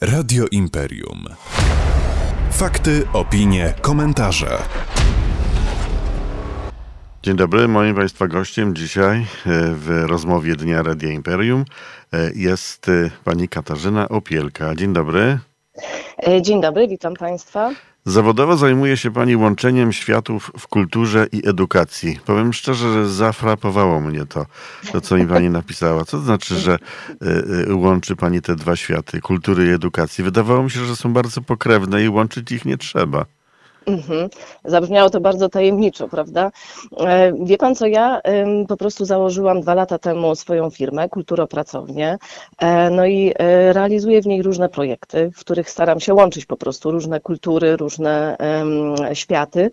Radio Imperium. Fakty, opinie, komentarze. Dzień dobry, moim Państwa gościem dzisiaj e, w rozmowie Dnia Radia Imperium e, jest e, pani Katarzyna Opielka. Dzień dobry. Dzień dobry, witam Państwa. Zawodowo zajmuje się Pani łączeniem światów w kulturze i edukacji. Powiem szczerze, że zafrapowało mnie to, to co mi Pani napisała. Co to znaczy, że y, y, łączy Pani te dwa światy, kultury i edukacji? Wydawało mi się, że są bardzo pokrewne i łączyć ich nie trzeba. Mhm. Zabrzmiało to bardzo tajemniczo, prawda? E, wie pan co, ja po prostu założyłam dwa lata temu swoją firmę, Kulturopracownię, e, no i e, realizuję w niej różne projekty, w których staram się łączyć po prostu różne kultury, różne światy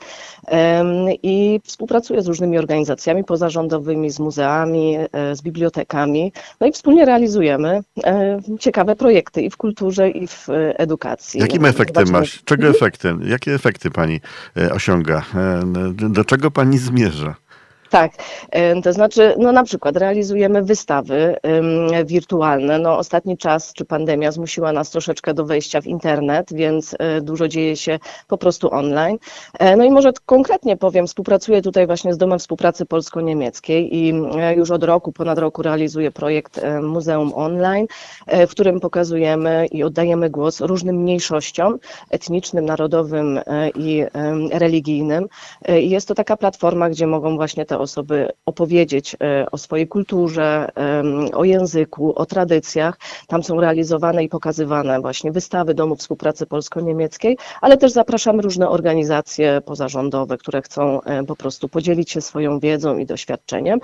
i współpracuję z różnymi organizacjami pozarządowymi, z muzeami, z bibliotekami, no i wspólnie realizujemy ciekawe projekty i w kulturze, i w edukacji. Jakim efektem masz? Czego efektem? Jakie efekty pani pani e, osiąga? E, do czego pani zmierza? Tak, to znaczy, no na przykład realizujemy wystawy wirtualne. No, ostatni czas czy pandemia zmusiła nas troszeczkę do wejścia w internet, więc e, dużo dzieje się po prostu online. E, no i może konkretnie powiem, współpracuję tutaj właśnie z Domem Współpracy Polsko-Niemieckiej i e, już od roku, ponad roku realizuję projekt Muzeum Online, w którym pokazujemy i oddajemy głos różnym mniejszościom etnicznym, narodowym i religijnym. I jest to taka platforma, gdzie mogą właśnie te osoby opowiedzieć e, o swojej kulturze, o języku, o tradycjach. Tam są realizowane i pokazywane właśnie wystawy Domu Współpracy Polsko-Niemieckiej, ale też zapraszamy różne organizacje pozarządowe, które chcą e, po prostu podzielić się swoją wiedzą i doświadczeniem.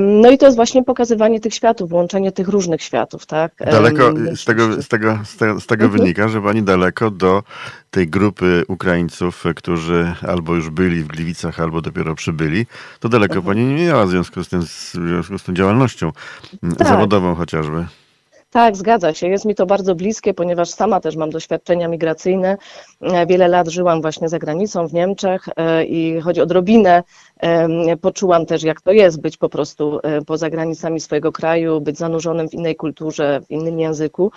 No i to jest właśnie pokazywanie tych światów, łączenie tych różnych światów, tak? Daleko z tego, z tego, z tego, z tego mhm. wynika, że pani daleko do tej grupy Ukraińców, którzy albo już byli w Gliwicach, albo dopiero przybyli, to daleko pani nie miała w związku z, tym, w związku z tą działalnością tak. zawodową chociażby. Tak, zgadza się. Jest mi to bardzo bliskie, ponieważ sama też mam doświadczenia migracyjne. E, wiele lat żyłam właśnie za granicą w Niemczech e, i choć odrobinę poczułam też, jak to jest być po prostu e, poza granicami swojego kraju, być zanurzonym w innej kulturze, w innym języku.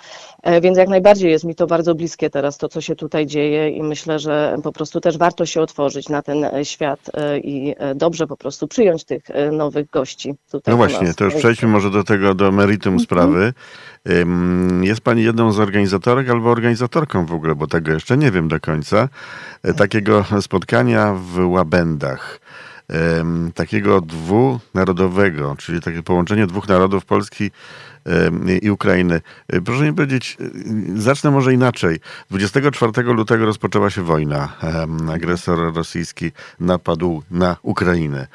Więc jak najbardziej jest mi to bardzo bliskie teraz, to co się tutaj dzieje i myślę, że po prostu też warto się otworzyć na ten świat i dobrze po prostu przyjąć tych nowych gości tutaj. No właśnie, to już przejdźmy może do tego, do meritum mhm. sprawy. Jest Pani jedną z organizatorek albo organizatorką w ogóle, bo tego jeszcze nie wiem do końca, e, takiego spotkania w Łabędach. Takiego dwunarodowego, czyli takie połączenie dwóch narodów Polski i Ukrainy. E, proszę mi powiedzieć, e, zacznę może inaczej. 24 lutego rozpoczęła się wojna. Agresor rosyjski napadł na Ukrainę.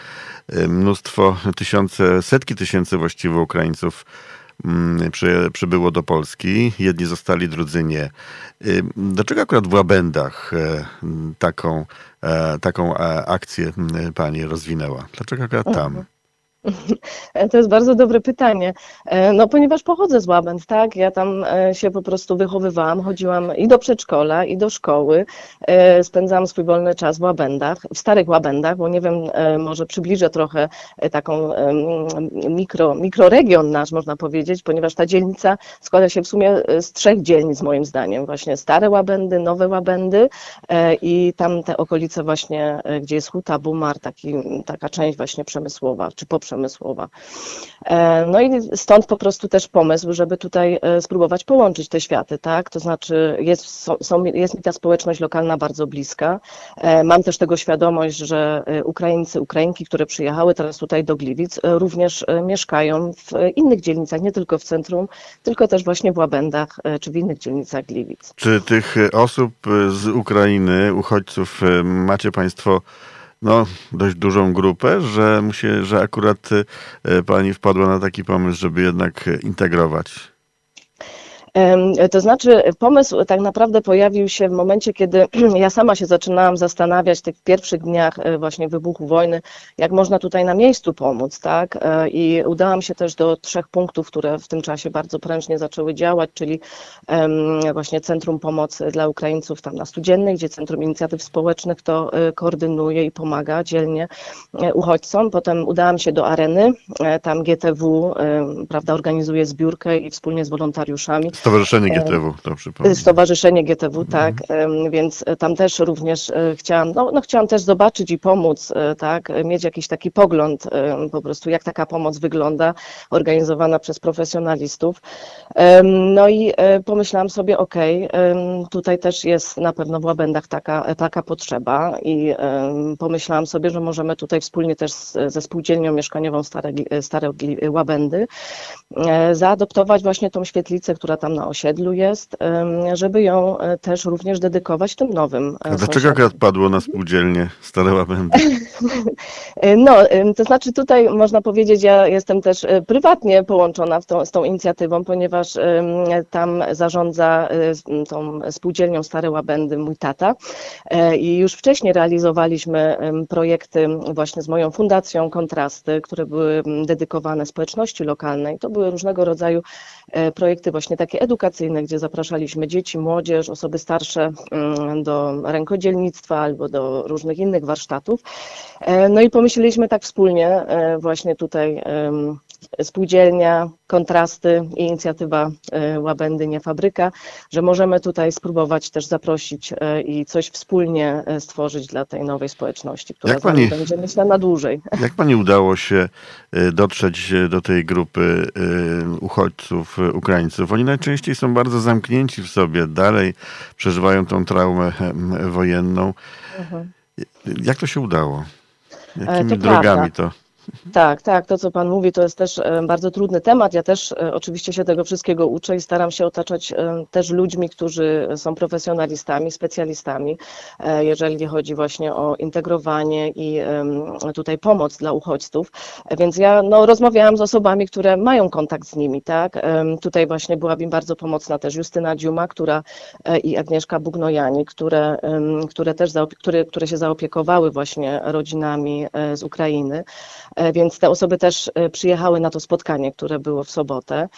Mnóstwo, tysiące, setki tysięcy właściwie Ukraińców przy, przybyło do Polski. Jedni zostali, drudzy nie. Y, dlaczego akurat w Łabędach e, taką, e, taką e, akcję pani rozwinęła? Dlaczego akurat tam? To jest bardzo dobre pytanie. E, no, ponieważ pochodzę z Łabęd, tak? Ja tam e, się po prostu wychowywałam, chodziłam i do przedszkola, i do szkoły. E, spędzałam swój wolny czas w Łabędach, w starych Łabędach, bo nie wiem, może przybliżę trochę taką mikro, mikroregion nasz, można powiedzieć, ponieważ ta dzielnica składa się w sumie z trzech dzielnic, moim zdaniem. Właśnie stare Łabędy, nowe Łabędy i tam te okolice właśnie, gdzie jest Huta, Bumar, taki, taka część właśnie przemysłowa, czy poprzemysłowa przemysłowa. E, no i stąd po prostu też pomysł, żeby tutaj e, spróbować połączyć te światy, tak? To znaczy jest, są, jest mi ta społeczność lokalna bardzo bliska. E, mam też tego świadomość, że Ukraińcy, Ukrainki, które przyjechały teraz tutaj do Gliwic, również mieszkają w innych dzielnicach, nie tylko w centrum, tylko też właśnie w Łabędach czy w innych dzielnicach Gliwic. Czy tych osób z Ukrainy, uchodźców macie Państwo no, dość dużą grupę, że, musi, że akurat e, pani wpadła na taki pomysł, żeby jednak integrować to znaczy, pomysł tak naprawdę pojawił się w momencie, kiedy ja sama się zaczynałam zastanawiać w tych pierwszych dniach e, właśnie wybuchu wojny, jak można tutaj na miejscu pomóc, tak? E, I udałam się też do trzech punktów, które w tym czasie bardzo prężnie zaczęły działać, czyli właśnie Centrum Pomocy dla Ukraińców tam na Studziennej, gdzie Centrum Inicjatyw Społecznych to e, koordynuje i pomaga dzielnie uchodźcom. Potem udałam się do Areny, tam GTW, prawda, organizuje zbiórkę i wspólnie z wolontariuszami Stowarzyszenie GTW, to przypomnę. Stowarzyszenie GTW, tak, em, więc e, tam też również e, chciałam, no, no chciałam też zobaczyć i pomóc, e, tak, e, mieć jakiś taki pogląd po prostu, jak taka pomoc wygląda, organizowana przez profesjonalistów. No i e, pomyślałam sobie, okej, em, tutaj też jest na pewno w Łabędach taka, taka potrzeba i pomyślałam sobie, że możemy tutaj wspólnie też ze spółdzielnią mieszkaniową Stare, Stare Łabędy e, zaadoptować właśnie tą świetlicę, która tam na osiedlu jest, żeby ją e, też również dedykować tym nowym e, A dlaczego akurat padło na spółdzielnię Stare Łabędy? E, No, to znaczy tutaj można powiedzieć, ja jestem też prywatnie połączona tą, z tą inicjatywą, ponieważ tam zarządza tą spółdzielnią Stare Łabędy mój tata i już wcześniej realizowaliśmy projekty właśnie z moją fundacją Kontrasty, które były dedykowane społeczności lokalnej. To były różnego rodzaju projekty właśnie takie edukacyjne, gdzie zapraszaliśmy dzieci, młodzież, osoby starsze mm, do rękodzielnictwa albo do różnych innych warsztatów. E, No i pomyśleliśmy tak wspólnie, e, właśnie tutaj spółdzielnia, kontrasty i inicjatywa e, Łabędy Nie Fabryka, że możemy tutaj spróbować też zaprosić i coś wspólnie stworzyć dla tej nowej społeczności, która Jak pani- będzie myślę na dłużej. Jak pani udało się dotrzeć do tej grupy uchodźców, Ukraińców? Oni najczęściej są bardzo zamknięci w sobie, dalej przeżywają tą traumę wojenną. Jak to się udało? Jakimi Mhm. to drogami to? Tak, tak, to co Pan mówi, to jest też e, bardzo trudny temat. Ja też e, oczywiście się tego wszystkiego uczę i staram się otaczać e, też ludźmi, którzy są profesjonalistami, specjalistami, jeżeli chodzi właśnie o integrowanie i tutaj pomoc dla uchodźców. Więc ja no, rozmawiałam z osobami, które mają kontakt z nimi, tak. Tutaj właśnie była mi bardzo pomocna też Justyna Dziuma, która i Agnieszka Bugnojani, które, które też które, które się zaopiekowały właśnie rodzinami z Ukrainy. E, Więc te osoby też e, przyjechały na to spotkanie, które było w sobotę.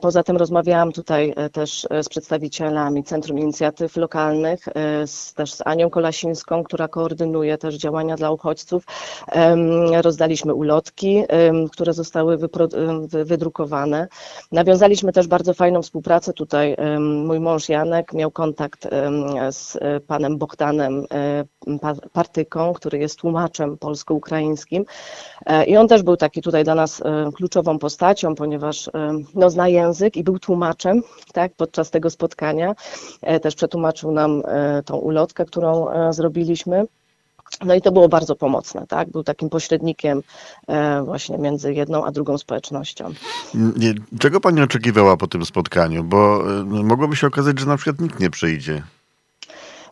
Poza tym rozmawiałam tutaj e, też z przedstawicielami Centrum Inicjatyw Lokalnych, z, też z Anią Kolasińską, która koordynuje też działania dla uchodźców. Rozdaliśmy ulotki, które zostały wydrukowane. Nawiązaliśmy też bardzo fajną współpracę tutaj. Mój mąż Janek miał kontakt z panem Bogdanem Pa- Partyką, który jest tłumaczem polsko-ukraińskim. E, I on też był taki tutaj dla nas e, kluczową postacią, ponieważ e, no, zna język i był tłumaczem tak, podczas tego spotkania. Też przetłumaczył nam tą ulotkę, którą zrobiliśmy. No i to było bardzo pomocne, tak? Był takim pośrednikiem właśnie między jedną a drugą społecznością. Czego pani oczekiwała po tym spotkaniu? Bo mogłoby się okazać, że na przykład nikt nie przyjdzie.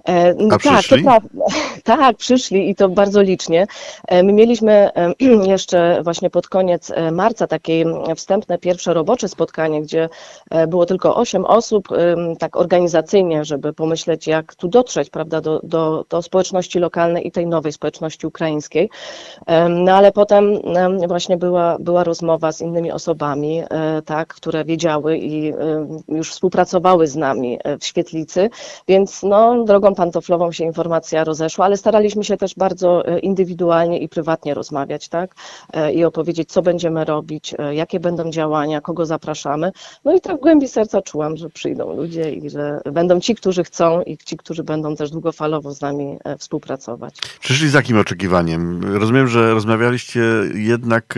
A tak, to przyszli? prawda. Tak, przyszli i to bardzo licznie. E, My mieliśmy jeszcze właśnie pod koniec e, marca takie wstępne pierwsze robocze spotkanie, gdzie e, było tylko osiem osób, em, tak organizacyjnie, żeby pomyśleć, jak tu dotrzeć, prawda, do, do, do społeczności lokalnej i tej nowej społeczności ukraińskiej. No ale potem em, właśnie była, była rozmowa z innymi osobami, tak, które wiedziały i już współpracowały z nami w świetlicy, więc no, drogą pantoflową się informacja rozeszła, ale staraliśmy się też bardzo e, indywidualnie i prywatnie rozmawiać, tak, e, i opowiedzieć, co będziemy robić, e, jakie będą działania, kogo zapraszamy. No i tak w głębi serca czułam, że przyjdą ludzie i że będą ci, którzy chcą i ci, którzy będą też długofalowo z nami współpracować. Przyszli z jakim oczekiwaniem? Rozumiem, że rozmawialiście jednak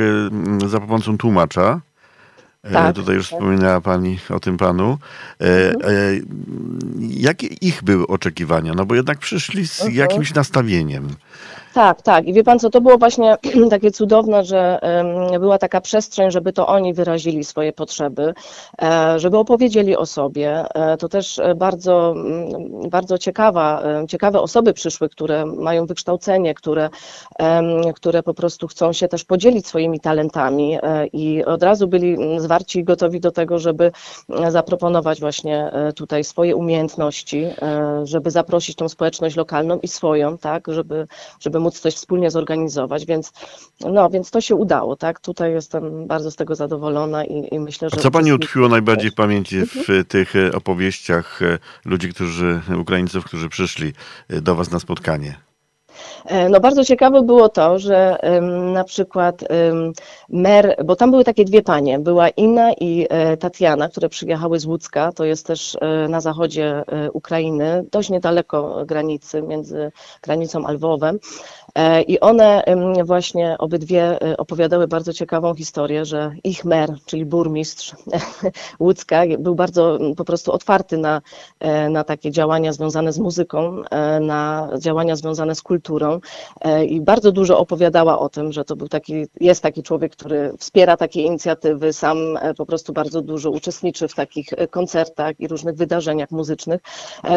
za pomocą tłumacza. E, Tak, Tutaj już tak. wspominała Pani o tym panu. E, e, Jakie ich były oczekiwania? No bo jednak przyszli z Mhm. jakimś nastawieniem. Tak, tak. I wie pan co, to było właśnie takie cudowne, że była taka przestrzeń, żeby to oni wyrazili swoje potrzeby, e, żeby opowiedzieli o sobie. E, To też e, bardzo, mm, bardzo ciekawa, ciekawe osoby przyszły, które mają wykształcenie, które, które po prostu chcą się też podzielić swoimi talentami i od razu byli mm, zwarci i gotowi do tego, żeby zaproponować właśnie tutaj swoje umiejętności, żeby zaprosić tą społeczność lokalną i swoją, tak, żeby, żeby móc coś wspólnie zorganizować, więc no, więc to się udało, tak, tutaj jestem bardzo z tego zadowolona i, i myślę, A że... co Pani utkwiło najbardziej w pamięci w Mhm. tych e, opowieściach e, ludzi, którzy, Ukraińców, którzy przyszli e, do Was na spotkanie? E, no bardzo ciekawe było to, że na przykład mer, bo tam były takie dwie panie, była Inna i e, Tatiana, które przyjechały z Łódzka, to jest też e, na zachodzie Ukrainy, dość niedaleko granicy, między granicą a Lwowem. I one właśnie obydwie opowiadały bardzo ciekawą historię, że ich mer, czyli burmistrz Łódzka, był bardzo po prostu otwarty na, na takie działania związane z muzyką, na działania związane z kulturą E, i bardzo dużo opowiadała o tym, że to był taki, jest taki człowiek, który wspiera takie inicjatywy, sam e, po prostu bardzo dużo uczestniczy w takich e, koncertach i różnych wydarzeniach muzycznych.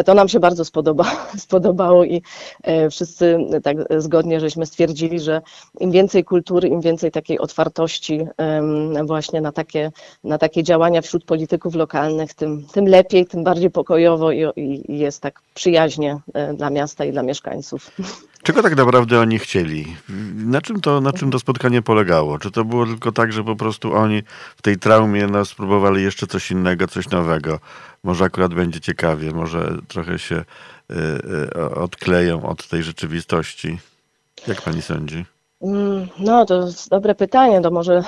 To nam się bardzo spodoba, spodobało i wszyscy tak zgodnie żeśmy stwierdzili, że im więcej kultury, im więcej takiej otwartości właśnie na takie, na takie działania wśród polityków lokalnych, tym, tym lepiej, tym bardziej pokojowo i, i jest tak przyjaźnie dla miasta i dla mieszkańców. Czego tak naprawdę oni chcieli? Na czym, to, na czym to spotkanie polegało? Czy to było tylko tak, że po prostu oni w tej traumie no, spróbowali jeszcze coś innego, coś nowego? Może akurat będzie ciekawie, może trochę się y, y, odkleją od tej rzeczywistości. Jak pani sądzi? No, to jest dobre pytanie, to może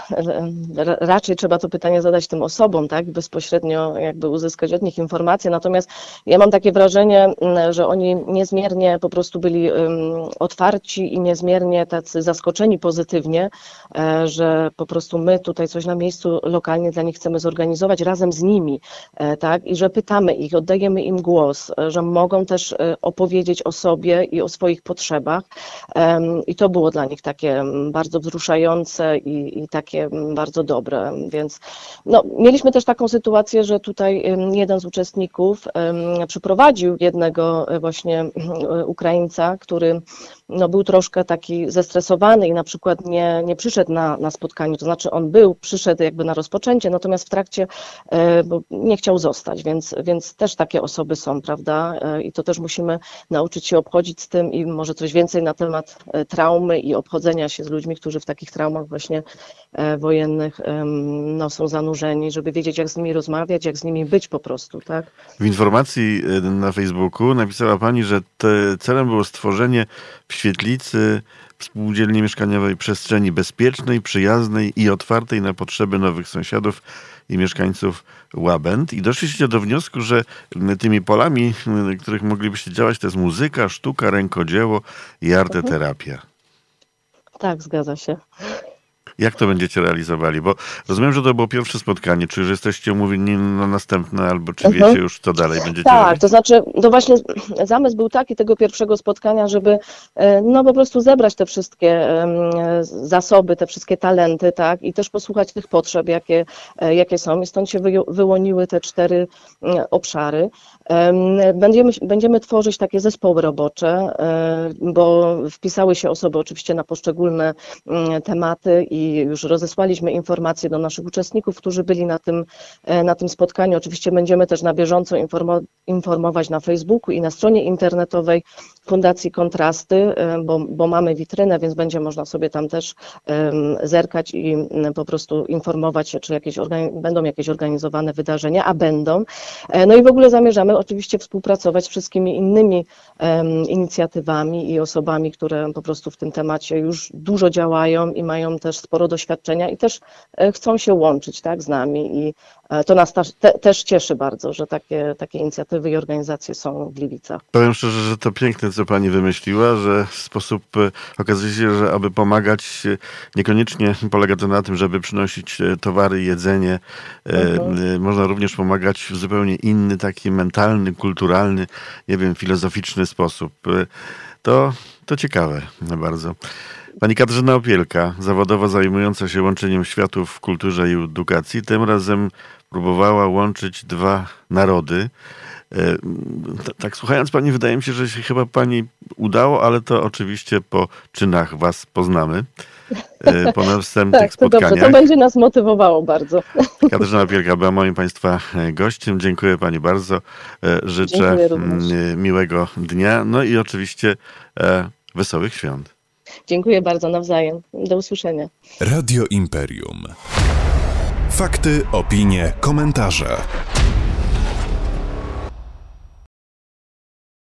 raczej trzeba to pytanie zadać tym osobom, tak, bezpośrednio jakby uzyskać od nich informacje, natomiast ja mam takie wrażenie, że oni niezmiernie po prostu byli otwarci i niezmiernie tacy zaskoczeni pozytywnie, e, że po prostu my tutaj coś na miejscu lokalnie dla nich chcemy zorganizować razem z nimi, e, tak, i że pytamy ich, oddajemy im głos, e, że mogą też opowiedzieć o sobie i o swoich potrzebach. I to było dla nich takie bardzo wzruszające i, i takie bardzo dobre. Więc no, mieliśmy też taką sytuację, że tutaj jeden z uczestników przyprowadził jednego e, właśnie e, Ukraińca, który no, był troszkę taki zestresowany i na przykład nie, nie przyszedł na, na spotkaniu, to znaczy on był, przyszedł jakby na rozpoczęcie, natomiast w trakcie e, bo nie chciał zostać, więc, więc też takie osoby są, prawda? I to też musimy nauczyć się obchodzić z tym i może coś więcej na temat traumy i obchodzenia się z ludźmi, którzy w takich traumach właśnie e, wojennych no, są zanurzeni, żeby wiedzieć, jak z nimi rozmawiać, jak z nimi być po prostu, tak? W informacji e, na Facebooku napisała Pani, że celem było stworzenie w świetlicy spółdzielni mieszkaniowej przestrzeni bezpiecznej, przyjaznej i otwartej na potrzeby nowych sąsiadów i mieszkańców Łabęd. I doszliście do wniosku, że tymi polami, których moglibyście działać, to jest muzyka, sztuka, rękodzieło i arteterapia. Tak, zgadza się. Jak to będziecie realizowali? Bo rozumiem, że to było pierwsze spotkanie. Czy już jesteście umówieni na następne, albo czy mhm. wiecie już, co dalej będziecie Tak, robić? to znaczy, to właśnie zamysł był taki tego pierwszego spotkania, żeby e, no po prostu zebrać te wszystkie zasoby, te wszystkie talenty, tak, i też posłuchać tych potrzeb, jakie, e, jakie są. I stąd się wyłoniły te cztery obszary. Będziemy, będziemy tworzyć takie zespoły robocze, e, bo wpisały się osoby oczywiście na poszczególne tematy i już rozesłaliśmy informacje do naszych uczestników, którzy byli na tym, e, na tym spotkaniu. Oczywiście będziemy też na bieżąco informować na Facebooku i na stronie internetowej Fundacji Kontrasty, e, bo, bo mamy witrynę, więc będzie można sobie tam też zerkać i po prostu informować się, czy jakieś będą jakieś organizowane wydarzenia, a będą. E, no i w ogóle zamierzamy oczywiście współpracować z wszystkimi innymi inicjatywami i osobami, które po prostu w tym temacie już dużo działają i mają też sporo sporo doświadczenia i też e, chcą się łączyć tak, z nami i e, to nas te, też cieszy bardzo, że takie, takie inicjatywy i organizacje są w Gliwicach. Powiem szczerze, że to piękne, co pani wymyśliła, że sposób e, okazuje się, że aby pomagać, niekoniecznie polega to na tym, żeby przynosić towary, jedzenie. Mhm. Można również pomagać w zupełnie inny, taki mentalny, kulturalny, nie wiem, filozoficzny sposób. To, to ciekawe bardzo. Pani Katarzyna Opielka, zawodowo zajmująca się łączeniem światów w kulturze i edukacji, tym razem próbowała łączyć dwa narody. E, tak słuchając pani, wydaje mi się, że się chyba pani udało, ale to oczywiście po czynach was poznamy. E, po następnych tak, to spotkaniach. Dobrze, to będzie nas motywowało bardzo. Katarzyna Opielka była moim państwa gościem. Dziękuję pani bardzo. E, życzę miłego dnia. No i oczywiście wesołych świąt. Dziękuję bardzo nawzajem. Do usłyszenia. Radio Imperium. Fakty, opinie, komentarze.